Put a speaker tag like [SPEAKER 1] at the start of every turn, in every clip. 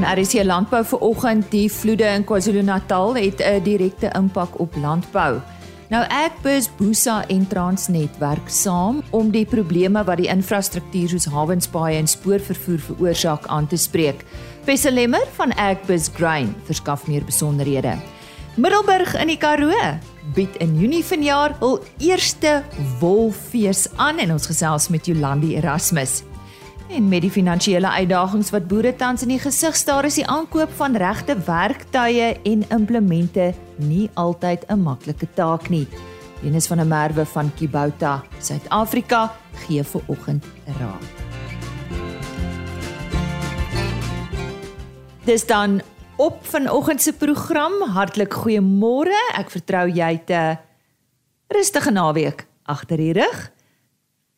[SPEAKER 1] van RC Landbou vir oggend. Die vloede in KwaZulu-Natal het 'n direkte impak op landbou. Nou Agbus, Busa en Transnet werk saam om die probleme wat die infrastruktuur soos hawenspaaie en spoorvervoer veroorsaak aan te spreek. Wesselemmer van Agbus Grain verskaf meer besonderhede. Middelburg in die Karoo bied in Junie vanjaar hul eerste wolfees aan en ons gesels met Jolandi Erasmus. En met die finansiële uitdagings wat boere tans in die gesig staar, is die aankoop van regte werktuie en implemente nie altyd 'n maklike taak nie. Dennis van der Merwe van Kibouta, Suid-Afrika, gee vir oggend raad. Dis dan op vanoggend se program. Hartlik goeiemôre. Ek vertrou jy het 'n rustige naweek agter die rug.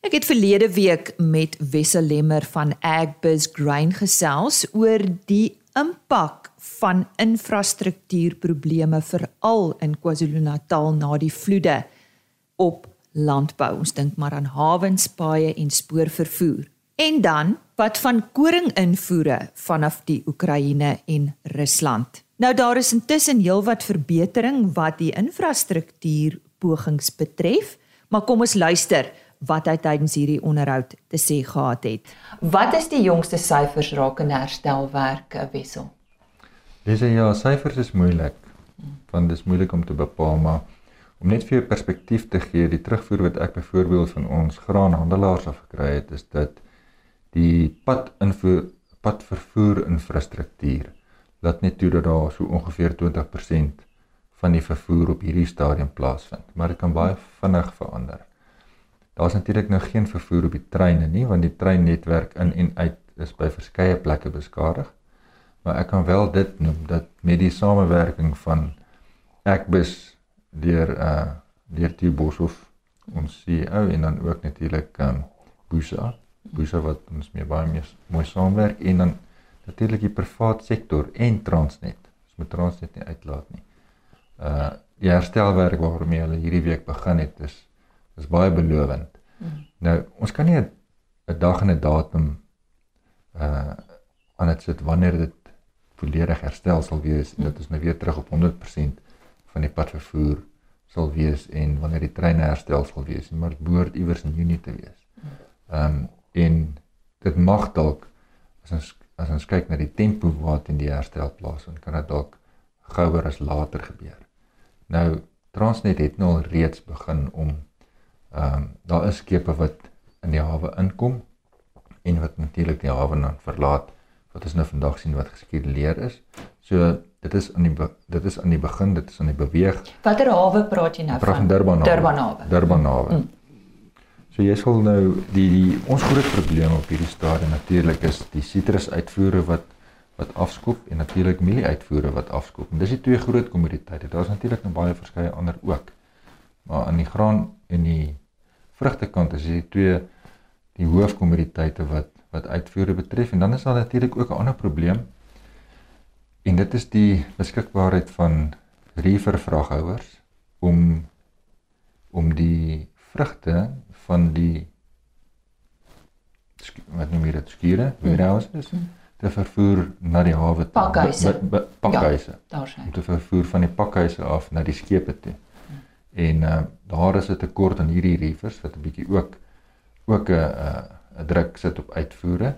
[SPEAKER 1] Ek het verlede week met Wessel Lemmer van Agbus Grain gesels oor die impak van infrastruktuurprobleme veral in KwaZulu-Natal na die vloede op landbou. Ons dink maar aan hawens, paaie en spoorvervoer. En dan wat van koringinvoere vanaf die Oekraïne en Rusland. Nou daar is intussen heelwat verbetering wat die infrastruktuur pogings betref, maar kom ons luister wat hy tydens hierdie onderhoud te sê gehad het. Wat is die jongste syfers rakende herstelwerk wissel?
[SPEAKER 2] Dis ja, syfers is moeilik. Want dit is moeilik om te bepaal, maar om net vir jou perspektief te gee, die terugvoer wat ek byvoorbeeld van ons graanhandelaars af gekry het, is dat die pad invoer pad vervoer infrastruktuur laat net toe dat daar so ongeveer 20% van die vervoer op hierdie stadium plaasvind, maar dit kan baie vinnig verander. Daar's natuurlik nou geen vervoer op die treine nie want die treinnetwerk in en uit is by verskeie plekke beskadig. Maar ek kan wel dit noem dat met die samewerking van Ekbus deur uh deur die Boshoff ons CEO en dan ook natuurlik um Busa, Busa wat ons mee baie mee mooi saamwerk en dan natuurlik die privaat sektor en Transnet. Ons moet Transnet nie uitlaat nie. Uh die herstelwerk waarmee hulle hierdie week begin het is is baie belovend. Mm. Nou, ons kan nie 'n dag en 'n datum uh aan dit sit wanneer dit volledig herstel sal wees en dit is nou weer terug op 100% van die padvervoer sal wees en wanneer die treine herstel sal wees, maar dit behoort iewers in Junie te wees. Ehm um, en dit mag dalk as ons as ons kyk na die tempo waarin die herstel plaasvind, kan dit dalk gouer as later gebeur. Nou Transnet het nou al reeds begin om Ehm um, daar is skepe wat in die hawe inkom en wat natuurlik die hawe dan verlaat wat ons nou vandag sien wat geskeduleer is. So dit is aan die dit is aan die begin, dit is aan die beweeg.
[SPEAKER 1] Watter hawe praat jy nou
[SPEAKER 2] praat van? Durban hawe.
[SPEAKER 1] Durban hawe.
[SPEAKER 2] Durban hawe. Mm. So jy sal nou die die ons groot probleem op hierdie stadium natuurlik is die sitrus uitvoere wat wat afskop en natuurlik mielie uitvoere wat afskop. En dis die twee groot kommoditeite. Daar's natuurlik nog baie verskeie ander ook. Maar aan die graan en die vrugtekant is die twee die hoofkommoditeite wat wat uitvoere betref. En dan is daar natuurlik ook 'n ander probleem. En dit is die beskikbaarheid van reefer vraghouers om om die vrugte van die wat noem jy dit skure warehouses mm. te vervoer na die hawe
[SPEAKER 1] toe. Pakhuise.
[SPEAKER 2] Pakhuise. Ja, daar sien om te vervoer van die pakhuise af na die skepe toe En uh, daar is 'n tekort aan hierdie reefers wat 'n bietjie ook ook 'n 'n druk sit op uitvoere.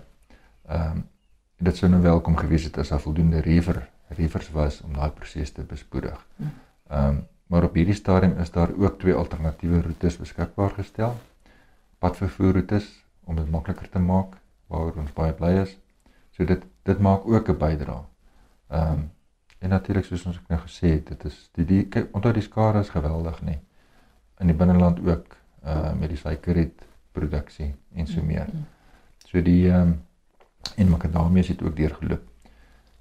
[SPEAKER 2] Ehm um, dit sou nou welkom gewees het as daar voldoende reefer reefers was om daai proses te bespoedig. Ehm um, maar op hierdie stadium is daar ook twee alternatiewe roetes beskikbaar gestel. Padvervoerroetes om dit makliker te maak waaroor ons baie bly is. So dit dit maak ook 'n bydrae. Ehm um, En natuurlik soos ons ek nou gesê het, dit is die die onthou die skare is geweldig nê. In die binneland ook uh met die suikerriet produksie en so meer. So die ehm um, en makadamie het ook deurgeloop.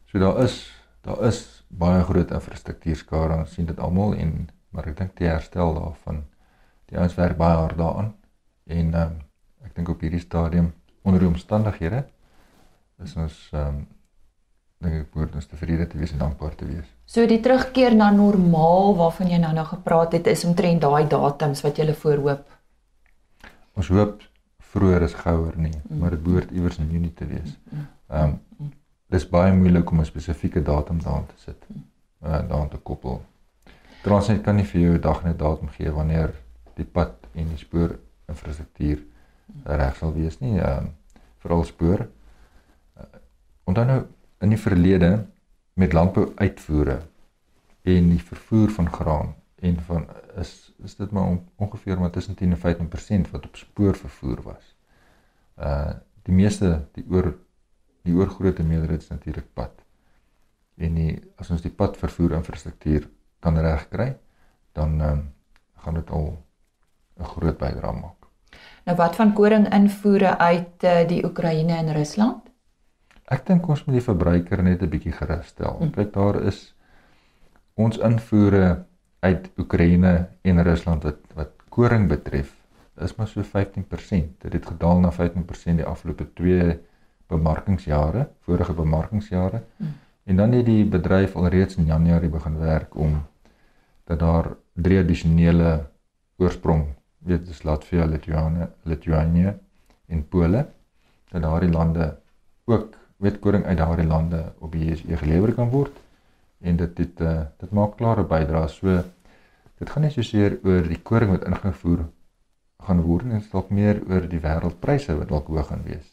[SPEAKER 2] So daar is daar is baie groot infrastruktuurskade. Ons sien dit almal en maar ek dink die herstel daarvan die ouens werk baie hard daaraan. En ehm um, ek dink op hierdie stadium onder die omstandighede is ons ehm um, dink ek behoort ons tevrede te wees en dankbaar te wees.
[SPEAKER 1] So die terugkeer na normaal waarvan jy nou nou gepraat het is omtrent daai datums wat jy voorhoop.
[SPEAKER 2] Ons hoop vroeër is gouer nie, mm. maar dit behoort iewers in Junie te wees. Mm. Ehm um, dis baie moeilik om 'n spesifieke datum daan te sit. Uh daan te koppel. Transnet kan nie vir jou 'n dag net datum gee wanneer die pad en die spoor infrastruktuur reg sal wees nie. Ehm uh, veral spoor. Uh, onthou nou in die verlede met landbou uitvoere en die vervoer van graan en van is is dit maar ongeveer maar tussen 10 en 15% wat op spoor vervoer was. Uh die meeste die oor die oorgrootste meerderheid is natuurlik pad. En die as ons die pad vervoer infrastruktuur kan regkry, dan ehm um, gaan dit al 'n groot bydrae maak.
[SPEAKER 1] Nou wat van koring invoere uit uh, die Oekraïne en Rusland?
[SPEAKER 2] Ek dink ons moet die verbruiker net 'n bietjie gerus stel. Hm. Kyk, daar is ons invoere uit Oekraïne en Rusland wat wat koring betref, is maar so 15%. Dit het gedaal na 15% die afgelope 2 bemarkingsjare, vorige bemarkingsjare. Hm. En dan het die bedryf alreeds in Januarie begin werk om dat daar drie addisionele oorsprong, weet dis Latvia, Lithuania, Lithuania en Pole, dat daardie lande ook wetkoring uit daardie lande op die JSE gelewer kan word. En dit dit uh, dit maak klare bydrae so dit gaan nie so seer oor die koring wat ingevoer gaan word en dalk meer oor die wêreldpryse wat dalk hoog gaan wees.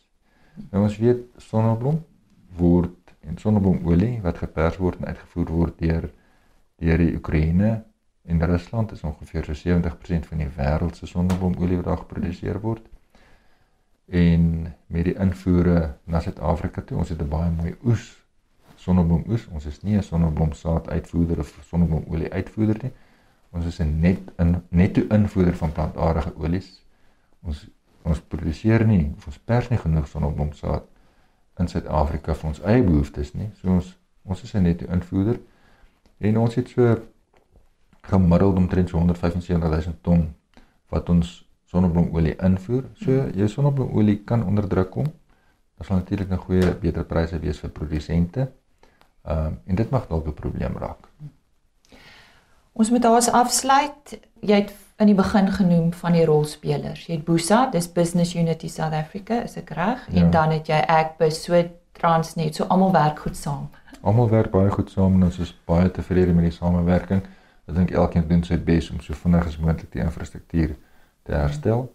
[SPEAKER 2] Nou ons weet sonneblom word en sonneblomolie wat gepers word en uitgevoer word deur deur die Oekraïne en Rusland is ongeveer so 70% van die wêreld se sonneblomolie wat daar geproduseer word en met die invoere na Suid-Afrika toe. Ons het 'n baie mooi oes sonnebloemoes. Ons is nie 'n sonnebloemsaad uitvoerder of sonnebloemolie uitvoerder nie. Ons is 'n net in netto invoerder van plantaardige olies. Ons ons produseer nie of ons pers nie genoeg sonnebloemsaad in Suid-Afrika vir ons eie behoeftes nie. So ons ons is 'n netto invoerder en ons het so gemiddeld omtrent 175 000 ton wat ons sonnebloemolie invoer. So jou sonnebloemolie kan onder druk kom. Daar sal natuurlik 'n goeie beter pryse wees vir produsente. Ehm um, en dit mag dalk 'n probleem raak.
[SPEAKER 1] Ons moet daar afsluit. Jy het in die begin genoem van die rolspelers. Jy het Busa, dis Business Unity South Africa, is ek reg? Ja. En dan het jy Agbus, so Transnet, so almal werk goed saam.
[SPEAKER 2] Almal werk baie goed saam en ons is baie tevrede met die samewerking. Ek dink elkeen doen sy bes om so vinnig as moontlik die infrastruktuur te herstel.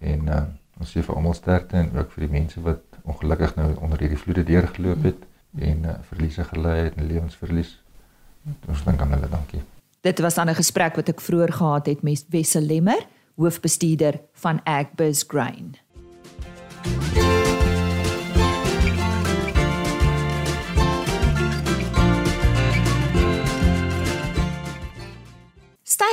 [SPEAKER 2] En uh, ons sê vir almal sterkte en ook vir die mense wat ongelukkig nou onder hierdie vloede deurgeloop het en uh, verliese gely het en lewensverlies. Ons dink aan hulle, dankie.
[SPEAKER 1] Dit was dan 'n gesprek wat ek vroeër gehad het met Wessel Lemmer, hoofbestuurder van Agbus Grain.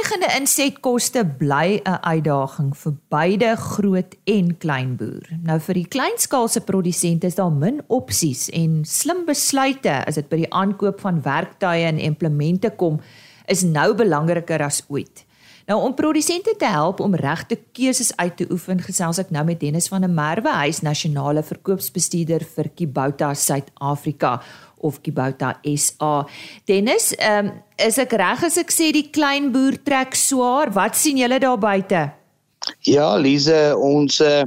[SPEAKER 1] Stygende insetkoste bly 'n uitdaging vir beide groot en klein boer. Nou vir die kleinskaalse produsente is daar min opsies en slim besluite as dit by die aankoop van werktuie en implemente kom, is nou belangriker as ooit. Nou om produsente te help om regte keuses uit te oefen, gesels ek nou met Dennis van der Merwe, hy is nasionale verkoopsbestuurder vir Kibouta Suid-Afrika of Kibouta SA. Dennis, um, is ek reg as ek sê die klein boer trek swaar? Wat sien julle daar buite?
[SPEAKER 3] Ja, Lize, ons uh,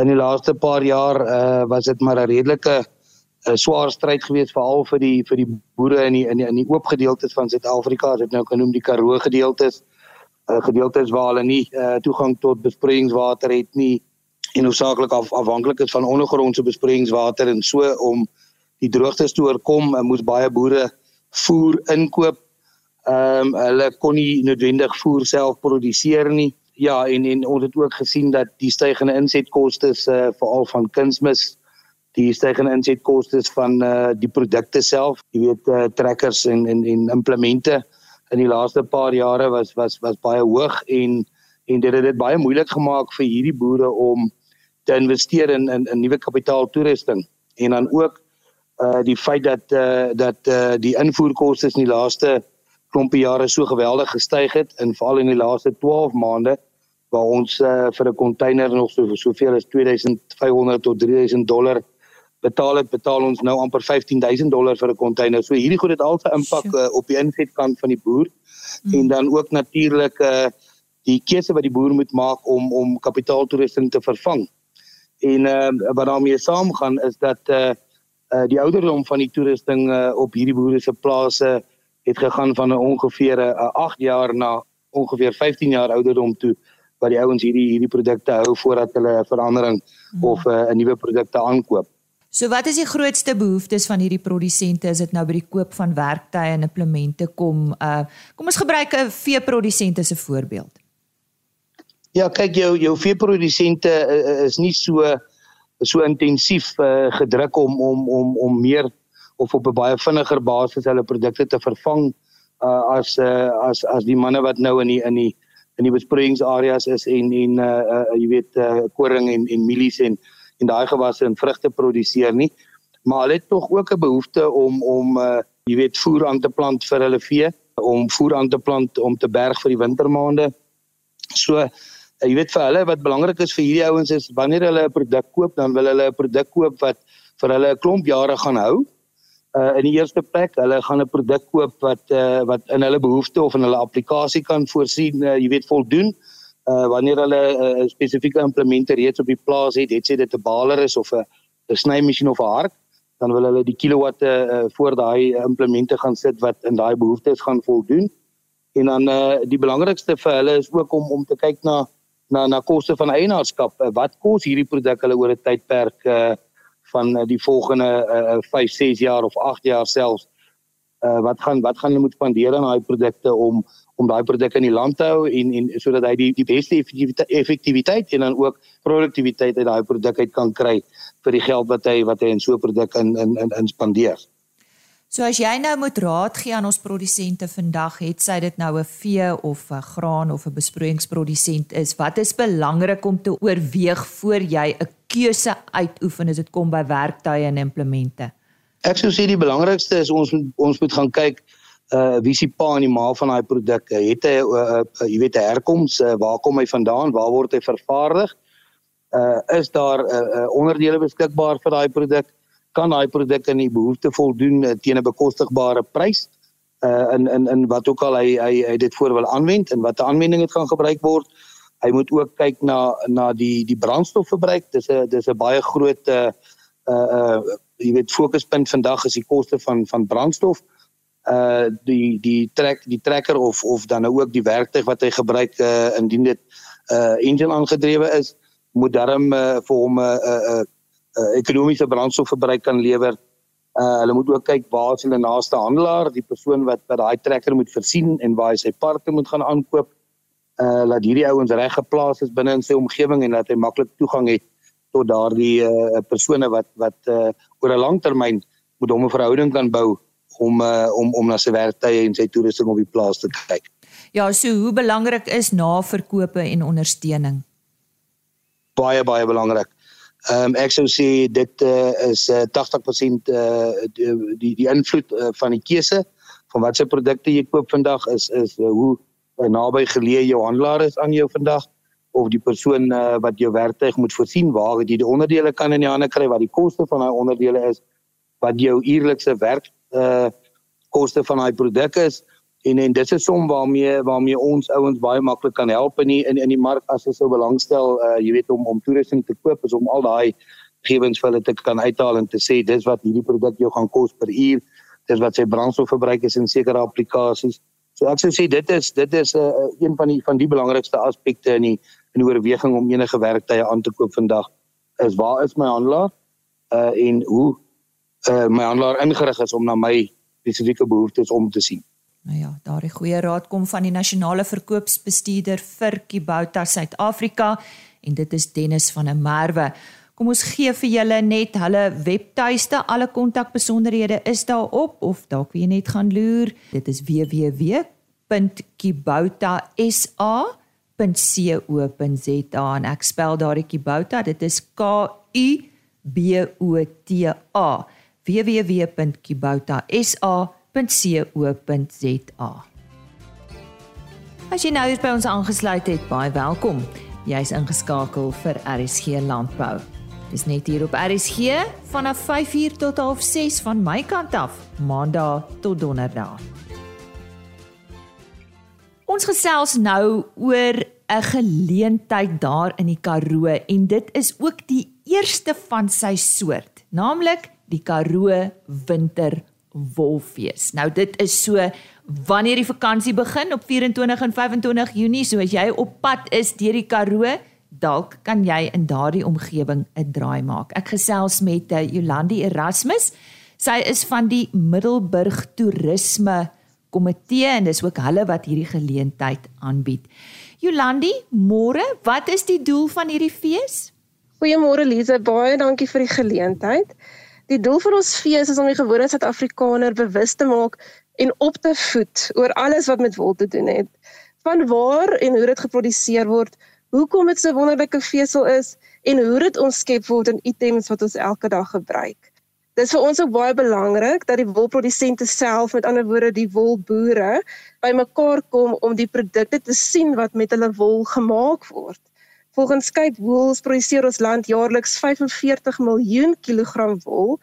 [SPEAKER 3] in die laaste paar jaar uh, was dit maar 'n redelike uh, swaar stryd geweest veral vir die vir die boere in die in die, in die oop gedeeltes van Suid-Afrika, dit nou genoem die Karoo gedeeltes, uh, gedeeltes waar hulle nie uh, toegang tot besproeiingswater het nie en hoofsaaklik af, afhanklik is van ondergrondse besproeiingswater en so om die droogtes te oorkom, uh, moes baie boere voer inkoop. Ehm um, hulle kon nie noodwendig voer self produseer nie. Ja, en en ons het ook gesien dat die stygende insetkoste uh, veral van kunsmis die stygende insetkoste van uh, die produkte self, jy weet uh, trekkers en en en implemente in die laaste paar jare was was was baie hoog en en dit het dit baie moeilik gemaak vir hierdie boere om te investeer in in, in nuwe kapitaaltoerusting en dan ook uh die feit dat uh dat uh die invoerkoste in die laaste klompie jare so geweldig gestyg het en veral in die laaste 12 maande waar ons uh vir 'n container nog so soveel as 2500 tot 3000 dollar betaal het betaal ons nou amper 15000 dollar vir 'n container. So hierdie goed het al 'n impak uh, op die insetkant van die boer mm. en dan ook natuurlik uh die keuse wat die boer moet maak om om kapitaaltoerusting te vervang. En uh wat daarmee saamgaan is dat uh Uh die ouderdom van die toerusting uh, op hierdie boere se plase het gegaan van 'n ongeveer 'n uh, 8 jaar na ongeveer 15 jaar ouderdom toe wat die ouens hierdie hierdie produkte hou voordat hulle 'n verandering hmm. of 'n uh, nuwe produkte aankoop.
[SPEAKER 1] So wat is die grootste behoeftes van hierdie produsente as dit nou by die koop van werktuie en implemente kom? Uh kom ons gebruik 'n veeprodusent as 'n voorbeeld.
[SPEAKER 3] Ja, kyk jou jou veeprodusente uh, is nie so so intensief uh, gedruk om om om om meer of op 'n baie vinniger basis hulle produkte te vervang uh, as uh, as as die manne wat nou in die in die in die besproeiingsareas is en en uh, uh, jy weet uh, koring en en mielies en en daai gewasse en vrugte produseer nie. Maar hulle het tog ook 'n behoefte om om uh jy weet voer aan te plant vir hulle vee, om voer aan te plant om te berg vir die wintermaande. So jy weet vir hulle wat belangrik is vir hierdie ouens is wanneer hulle 'n produk koop, dan wil hulle 'n produk koop wat vir hulle 'n klomp jare gaan hou. Uh in die eerste plek, hulle gaan 'n produk koop wat uh wat in hulle behoefte of in hulle applikasie kan voorsien, uh, jy weet voldoen uh wanneer hulle 'n uh, spesifieke implemente reeds op die plaas het, het sy dit 'n baler is of 'n 'n snymasjien of 'n hark, dan wil hulle die kilowatte uh, voor daai implemente gaan sit wat in daai behoeftes gaan voldoen. En dan uh die belangrikste vir hulle is ook om om te kyk na na na koste van eienaarskap. Uh, wat kos hierdie produk hulle oor 'n tydperk uh van uh, die volgende uh, 5, 6 jaar of 8 jaar selfs uh wat gaan wat gaan hulle moet spandeer aan daai produkte om om daai produk in die land te hou en en sodat hy die die beste effektiwiteit en dan ook produktiwiteit uit daai produk uit kan kry vir die geld wat hy wat hy in so 'n produk in in in, in spandeer.
[SPEAKER 1] So as jy nou moet raad gee aan ons produsente vandag, het sy dit nou 'n vee of 'n graan of 'n besproeiingsprodusent is, wat is belangrik om te oorweeg voor jy 'n keuse uitoefen as dit kom by werktuie en implemente?
[SPEAKER 3] Ek sou sê die belangrikste is ons moet ons moet gaan kyk uh wie se pa en die ma van daai produk het hy uh, uh, jy weet 'n herkoms uh, waar kom hy vandaan? Waar word hy vervaardig? Uh is daar 'n uh, uh, onderdele beskikbaar vir daai produk kan daai produk aan die behoefte voldoen uh, teen 'n bekostigbare prys uh in in in wat ook al hy hy, hy dit voor wil aanwend en watter aanwending dit gaan gebruik word. Hy moet ook kyk na na die die brandstofverbruik. Dis 'n dis 'n baie groot uh uh, jy weet fokuspunt vandag is die koste van van brandstof. Uh die die trek die trekker of of dan nou ook die werktuig wat hy gebruik uh indien dit uh engine aangedrewe is moet darm uh, vir hom 'n uh, 'n uh, uh, ekonomiese brandstofverbruik kan lewer. Uh hulle moet ook kyk waar is hulle naaste handelaar, die persoon wat wat daai trekker moet versien en waar hy sy parte moet gaan aankoop. Uh laat hierdie ouens reg geplaas is binne in sy omgewing en dat hy maklik toegang het tot daardie uh persone wat wat uh oor 'n lang termyn moet hom 'n verhouding kan bou om uh, om om na sy werktye en sy toerusting op die plaas te kyk.
[SPEAKER 1] Ja, so hoe belangrik is naverkope en ondersteuning?
[SPEAKER 3] Baie baie belangrik. Ehm um, ek sou sê dit uh, is uh, 80% uh, die die, die invloed uh, van die keuse van watse produkte jy koop vandag is is uh, hoe uh, naby geleë jou handelaar is aan jou vandag of die persoon uh, wat jou werktuig moet voorsien waar jy die onderdele kan in die hande kry wat die koste van daai onderdele is wat jou uierlikse werk uh koste van daai produk is en en dit is 'n som waarmee waarmee ons ouens baie maklik kan help in die, in in die mark as hulle sou belangstel uh jy weet om om toerusting te koop is om al daai gewens vir hulle te kan uithaal en te sê dis wat hierdie produk jou gaan kos per uur dis wat sy brandstofverbruik is in sekere applikasies so ek sou sê dit is dit is 'n uh, een van die van die belangrikste aspekte in die in die oorweging om enige werktuie aan te koop vandag is waar is my handelaar uh en hoe uh, my handelaar ingerig is om na my spesifieke behoeftes om te sien.
[SPEAKER 1] Nou ja, daardie goeie raad kom van die nasionale verkoopsbestuurder vir Kibouta Suid-Afrika en dit is Dennis van der Merwe. Kom ons gee vir julle net hulle webtuiste, alle kontakbesonderhede is daarop of dalk wie net gaan loer. Dit is www.kiboutasa.co.za en ek spel daardie Kibouta, dit is K U B O T A www.kiboutasa.co.za. As jy nou hier by ons aangesluit het, baie welkom. Jy's ingeskakel vir RSG Landbou. Dis net hier op RSG vanaf 5uur tot 6 van my kant af, Maandag tot Donderdag. Ons gesels nou oor 'n geleentheid daar in die Karoo en dit is ook die eerste van sy soort, naamlik die Karoo Winter Wolfees. Nou dit is so wanneer die vakansie begin op 24 en 25 Junie, so as jy op pad is deur die Karoo, dalk kan jy in daardie omgewing 'n draai maak. Ek gesels met uh, Jolandi Erasmus. Sy is van die Middelburg Toerisme Komitee en dis ook hulle wat hierdie geleentheid aanbied. Jolandi, môre, wat is die doel van hierdie fees?
[SPEAKER 4] Goeiemôre Lize, baie dankie vir die geleentheid. Die doel van ons fees is om die gewone Suid-Afrikaner bewus te maak en op te voed oor alles wat met wol te doen het. Van waar en hoe dit geproduseer word, hoekom dit so 'n wonderlike vesel is en hoe dit omskep word in items wat ons elke dag gebruik. Dit vir ons ook baie belangrik dat die wolprodusente self, met ander woorde die wolboere, bymekaar kom om die produkte te sien wat met hulle wol gemaak word. Volgens Cape Wools produseer ons land jaarliks 45 miljoen kilogram wol,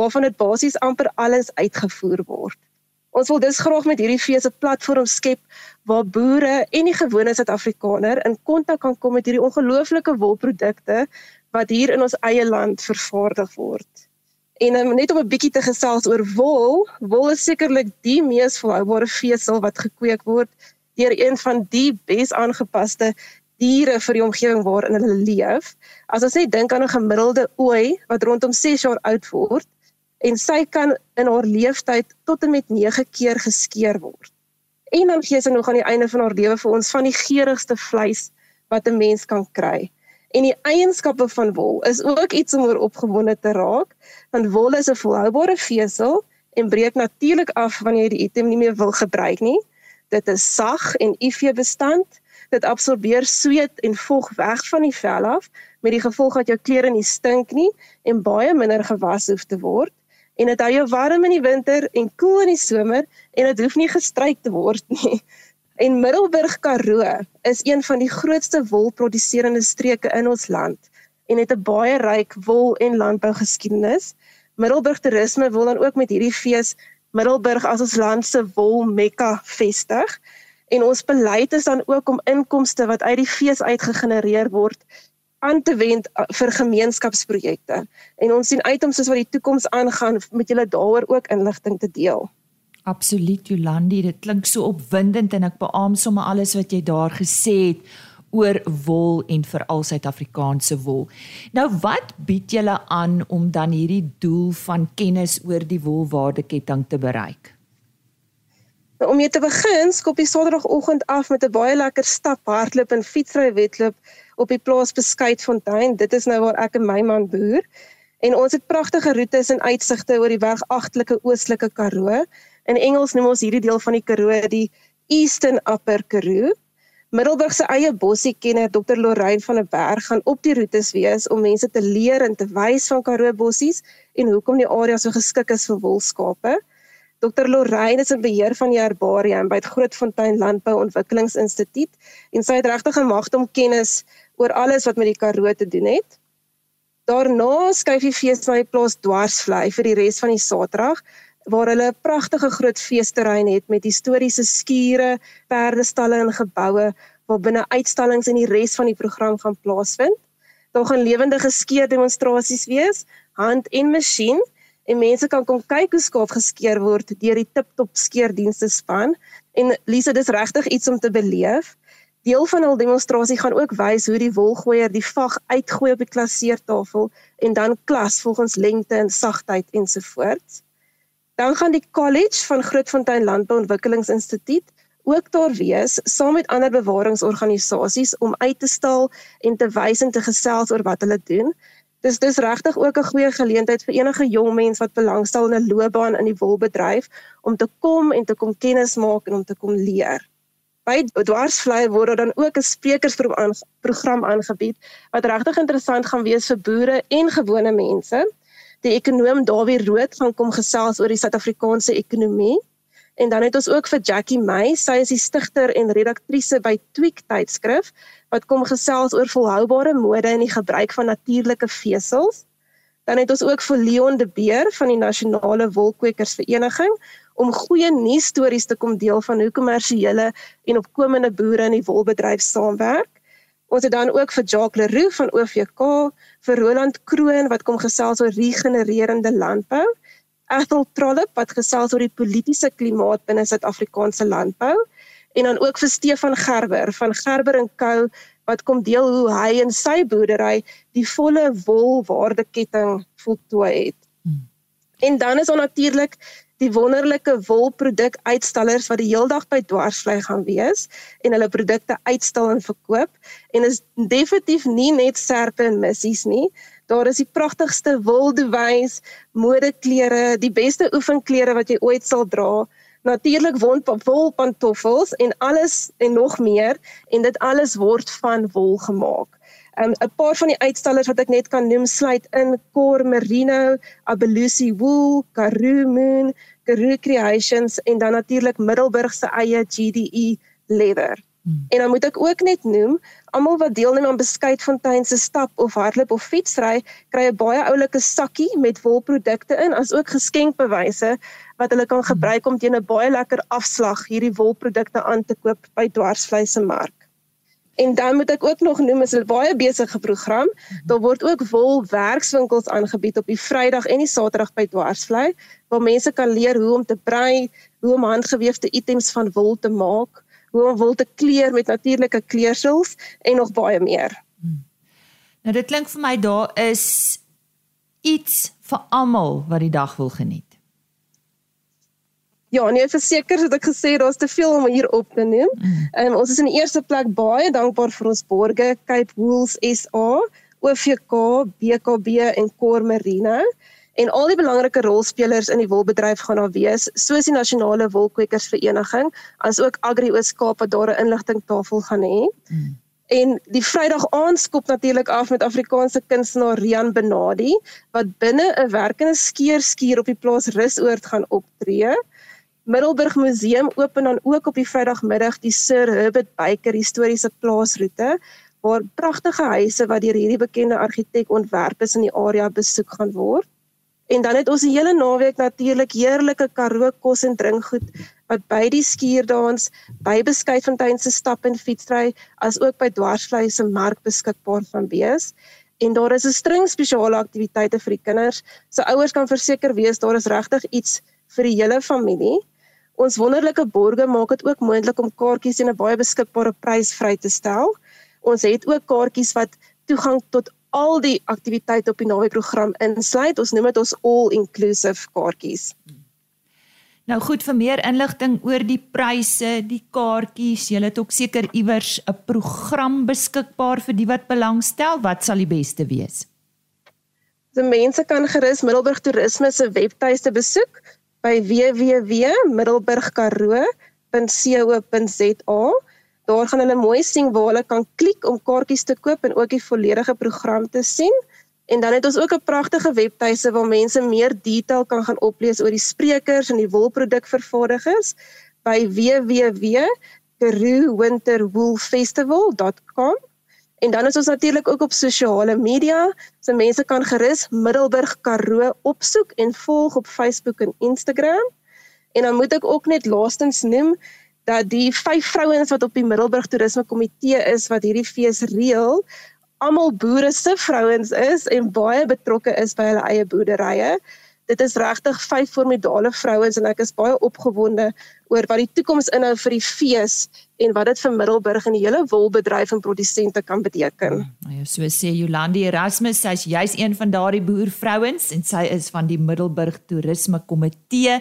[SPEAKER 4] waarvan dit basies amper alles uitgevoer word. Ons wil dus graag met hierdie fees 'n platform skep waar boere en die gewone Suid-Afrikaner in kontak kan kom met hierdie ongelooflike wolprodukte wat hier in ons eie land vervaardig word. En um, net om 'n bietjie te gesels oor wol, wol is sekerlik die mees volhoubare vesel wat gekweek word deur een van die bes aangepaste diere vir die omgewing waarin hulle leef. As ons net dink aan 'n gemiddelde ooi wat rondom 6 jaar oud word en sy kan in haar lewenstyd tot en met 9 keer geskeer word. En dan gee sy nog aan die einde van haar lewe vir ons van die geurigste vleis wat 'n mens kan kry. En die eienskappe van wol is ook iets om oor opgewonde te raak, want wol is 'n volhoubare vesel en breek natuurlik af wanneer jy die item nie meer wil gebruik nie. Dit is sag en UV-bestand dit absorbeer sweet en vog weg van die vel af met die gevolg dat jou klere nie stink nie en baie minder gewas hoef te word en dit hou jou warm in die winter en koel in die somer en dit hoef nie gestryk te word nie. En Middelburg Karoo is een van die grootste wolproduserende streke in ons land en het 'n baie ryk wol en landbougeskiedenis. Middelburg Toerisme wil dan ook met hierdie fees Middelburg as ons land se wol Mekka vestig en ons beleid is dan ook om inkomste wat uit die fees uitgegenereer word aan te wend uh, vir gemeenskapsprojekte. En ons sien uit om soos wat die toekoms aangaan met julle daaroor ook inligting te deel.
[SPEAKER 1] Absoluut Jolandi, dit klink so opwindend en ek beamoen sommer alles wat jy daar gesê het oor wol en veral Suid-Afrikaanse wol. Nou wat bied julle aan om dan hierdie doel van kennis oor die wolwaardeketting te bereik?
[SPEAKER 4] Nou, om mee te begin, skop jy Saterdagoggend af met 'n baie lekker stap, hardloop en fietsry wedloop op die plaas Beskuitfontein. Dit is nou waar ek en my man boer. En ons het pragtige roetes en uitsigte oor die bergagtelike oostelike Karoo. In Engels noem ons hierdie deel van die Karoo die Eastern Upper Karoo. Middelburg se eie bossiekenner Dr. Lorraine van der Berg gaan op die roetes wees om mense te leer en te wys van Karoo bossies en hoekom die area so geskik is vir wolskape. Dr. Lorraine is in beheer van die herbarium by die Grootfontein Landbou Ontwikkelingsinstituut en sy het regtig 'n magte om kennis oor alles wat met die Karoo te doen het. Daarna skuif die fees na die plaas Dwarsvlei vir die res van die Saterdag waar hulle 'n pragtige groot feesterrein het met historiese skure, perdestalle en geboue waar binne uitstallings en die res van die program gaan plaasvind. Daar gaan lewendige skeerdemonstrasies wees, hand en masjien en mense kan kom kyk hoe skaap geskeer word deur die Tiptop skeerdienste span en Lise dis regtig iets om te beleef. Deel van hul demonstrasie gaan ook wys hoe die wolgooier die vag uitgooi op die klasseertafel en dan klas volgens lengte en sagtheid ensovoorts. Dan gaan die college van Grootfontein Landbou Ontwikkelingsinstituut ook daar wees saam met ander bewaringsorganisasies om uit te stal en te wys en te gesels oor wat hulle doen Dis dis regtig ook 'n goeie geleentheid vir enige jong mens wat belangstel in 'n loopbaan in die wolbedryf om te kom en te kom kennis maak en om te kom leer. By Dwarsvlei word dan ook 'n sprekersprogram aangebied wat regtig interessant gaan wees vir boere en gewone mense. Die ekonom Dawie Rood gaan kom gesels oor die Suid-Afrikaanse ekonomie En dan het ons ook vir Jackie May, sy is die stigter en redaktrise by Tweak tydskrif wat kom gesels oor volhoubare mode en die gebruik van natuurlike vesels. Dan het ons ook vir Leon de Beer van die Nasionale Wolkwekersvereniging om goeie nuusstories te kom deel van hoe kommersiële en opkomende boere in die wolbedryf saamwerk. Ons het dan ook vir Jacques Leroux van OVK, vir Roland Kroon wat kom gesels oor regenererende landbou, Ethel Trollip wat gesels oor die politieke klimaat binne Suid-Afrikaanse landbou en dan ook vir Stefan Gerber van Gerber en Co wat kom deel hoe hy en sy boerdery die volle wolwaardeketting voltooi het. Hmm. En dan is daar natuurlik die wonderlike wolproduk uitstallers wat die heeldag by Dwarsvlei gaan wees en hulle produkte uitstal en verkoop en is definitief nie net serpe en missies nie. Daar is die pragtigste wolduwys, modeklere, die beste oefenklere wat jy ooit sal dra. Natuurlik wolpantoffels en alles en nog meer en dit alles word van wol gemaak. Um, 'n paar van die uitstallers wat ek net kan noem sluit in Cor Merino, Abelusi Wool, Karoo Moon, Karoo Creations en dan natuurlik Middelburg se eie GDE Leather. Hmm. En dan moet ek ook net noem, almal wat deelneem aan Beskuitfontein se stap of hardloop of fietsry, kry 'n baie oulike sakkie met wolprodukte in, asook geskenkbewyse wat hulle kan gebruik om teen 'n baie lekker afslag hierdie wolprodukte aan te koop by Dwarsvleis se mark. En dan moet ek ook nog noem is 'n baie besige program. Daar word ook wol werkswinkels aangebied op die Vrydag en die Saterdag by Dwarsvlei waar mense kan leer hoe om te brei, hoe om handgeweefde items van wol te maak, hoe om wol te kleur met natuurlike kleursels en nog baie meer. Hmm.
[SPEAKER 1] Nou dit klink vir my daar is iets vir almal wat die dag wil geniet.
[SPEAKER 4] Ja, nee, verseker het ek gesê daar's te veel om hier op te neem. Mm. Um, ons is in die eerste plek baie dankbaar vir ons borgers Cape Wools SA, OVK, BKB en Core Merino en al die belangrike rolspelers in die wolbedryf gaan daar wees, soos die Nasionale Wolkwekersvereniging, asook Agri Oos-Kaap wat daar 'n inligtingtafel gaan hê. Mm. En die Vrydag aand skop natuurlik af met Afrikaanse kunstenaar Rian Benadi wat binne 'n werkende skeerskuur op die plaas Rusoord gaan optree. Middelburg Museum open dan ook op die Vrydagmiddag die Sir Herbert Baker historiese plaasroete waar pragtige huise wat deur hierdie bekende argitek ontwerp is in die area besoek gaan word. En dan het ons die hele naweek natuurlik heerlike Karoo kos en drinkgoed wat by die skuurdans, by Beskuitfontein se stap en fietsry as ook by Dwarsvlei se mark beskikbaar van wees. En daar is 'n string spesiale aktiwiteite vir die kinders. So ouers kan verseker wees daar is regtig iets vir die hele familie. Ons wonderlike borge maak dit ook moontlik om kaartjies teen 'n baie beskikbare prys vry te stel. Ons het ook kaartjies wat toegang tot al die aktiwiteite op die naweekprogram insluit. Ons noem dit ons all-inclusive kaartjies.
[SPEAKER 1] Nou goed vir meer inligting oor die pryse, die kaartjies, jy het ook seker iewers 'n program beskikbaar vir die wat belangstel. Wat sal die beste wees?
[SPEAKER 4] Die mense kan gerus Middelburg Toerisme se webtuiste besoek by www.middelburgkaroo.co.za. Daar gaan hulle mooi sien waar hulle kan klik om kaartjies te koop en ook die volledige program te sien. En dan het ons ook 'n pragtige webtuise waar mense meer detail kan gaan oplees oor die sprekers en die wolprodukvervaardigers by www.karoowinterwoolfestival.com. En dan is ons natuurlik ook op sosiale media. So mense kan gerus Middelburg Karoo opsoek en volg op Facebook en Instagram. En dan moet ek ook net laastens noem dat die vyf vrouens wat op die Middelburg Toerisme Komitee is wat hierdie fees reël, almal boere se vrouens is en baie betrokke is by hulle eie boerderye dit is regtig vyf formidable vrouens en ek is baie opgewonde oor wat die toekoms inhou vir die fees en wat dit vir Middelburg en die hele wolbedryf en produsente kan beteken.
[SPEAKER 1] Nou ja, so sê Jolandi Erasmus, sy's juis een van daardie boervrouens en sy is van die Middelburg Toerisme Komitee.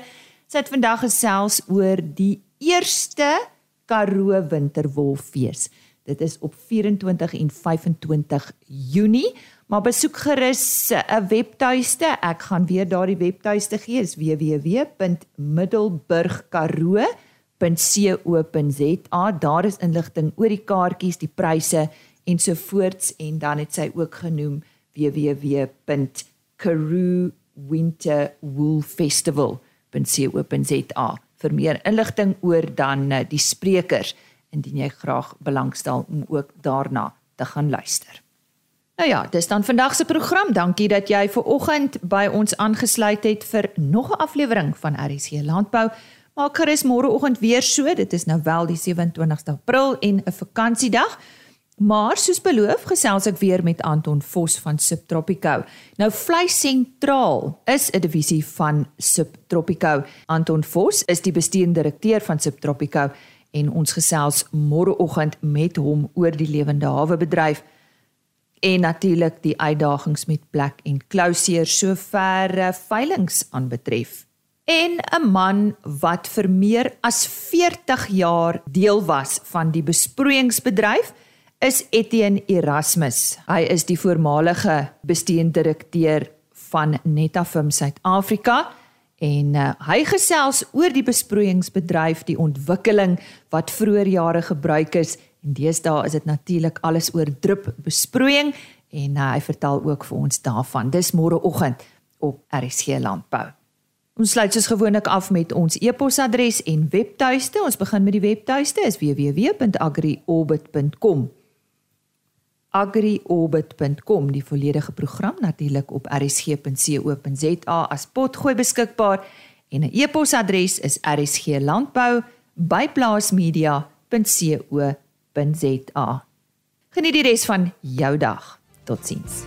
[SPEAKER 1] Sy het vandag gesels oor die eerste Karoo Winterwolfees. Dit is op 24 en 25 Junie. Maar besoek gerus 'n webtuiste. Ek gaan weer daardie webtuiste gee. Is www.middelburgkaroo.co.za. Daar is inligting oor die kaartjies, die pryse ensovoorts en dan het sy ook genoem www.karoowinterwoolfestival.co.za vir meer inligting oor dan eh, die sprekers indien jy graag belangstel om ook daarna te gaan luister. Nou ja, dis dan vandag se program. Dankie dat jy ver oggend by ons aangesluit het vir nog 'n aflewering van RC Landbou. Maak gerus môre oggend weer so. Dit is nou wel die 27ste April en 'n vakansiedag. Maar soos beloof, gesels ek weer met Anton Vos van Subtropico. Nou Vleis Sentraal is 'n divisie van Subtropico. Anton Vos is die bestuurende direkteur van Subtropico en ons gesels môreoggend met hom oor die lewende hawe bedryf en natuurlik die uitdagings met plek en closure sover eh, veilinge aanbetref. En 'n man wat vir meer as 40 jaar deel was van die besproeiingsbedryf is Etienne Erasmus. Hy is die voormalige bestuurdirekteur van Netafim Suid-Afrika en uh, hy gesels oor die besproeiingsbedryf, die ontwikkeling wat vroeër jare gebruik is en deesdae is dit natuurlik alles oor drup besproeiing en uh, hy vertel ook vir ons daarvan. Dis môreoggend op RSG Landbou. Ons sluit soos gewoonlik af met ons e-posadres en webtuiste. Ons begin met die webtuiste is www.agriorbit.com agriorbit.com die volledige program natuurlik op rsg.co.za as potgooi beskikbaar en 'n e-posadres is rsglandbou@plaasmedia.co.za. Geniet die res van jou dag. Totsiens.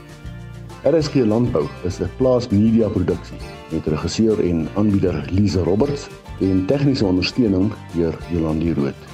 [SPEAKER 5] RSG Landbou is 'n plaasmedia produksie met regisseur en aanbieder Lize Roberts en tegniese ondersteuning deur Jolande Rooi.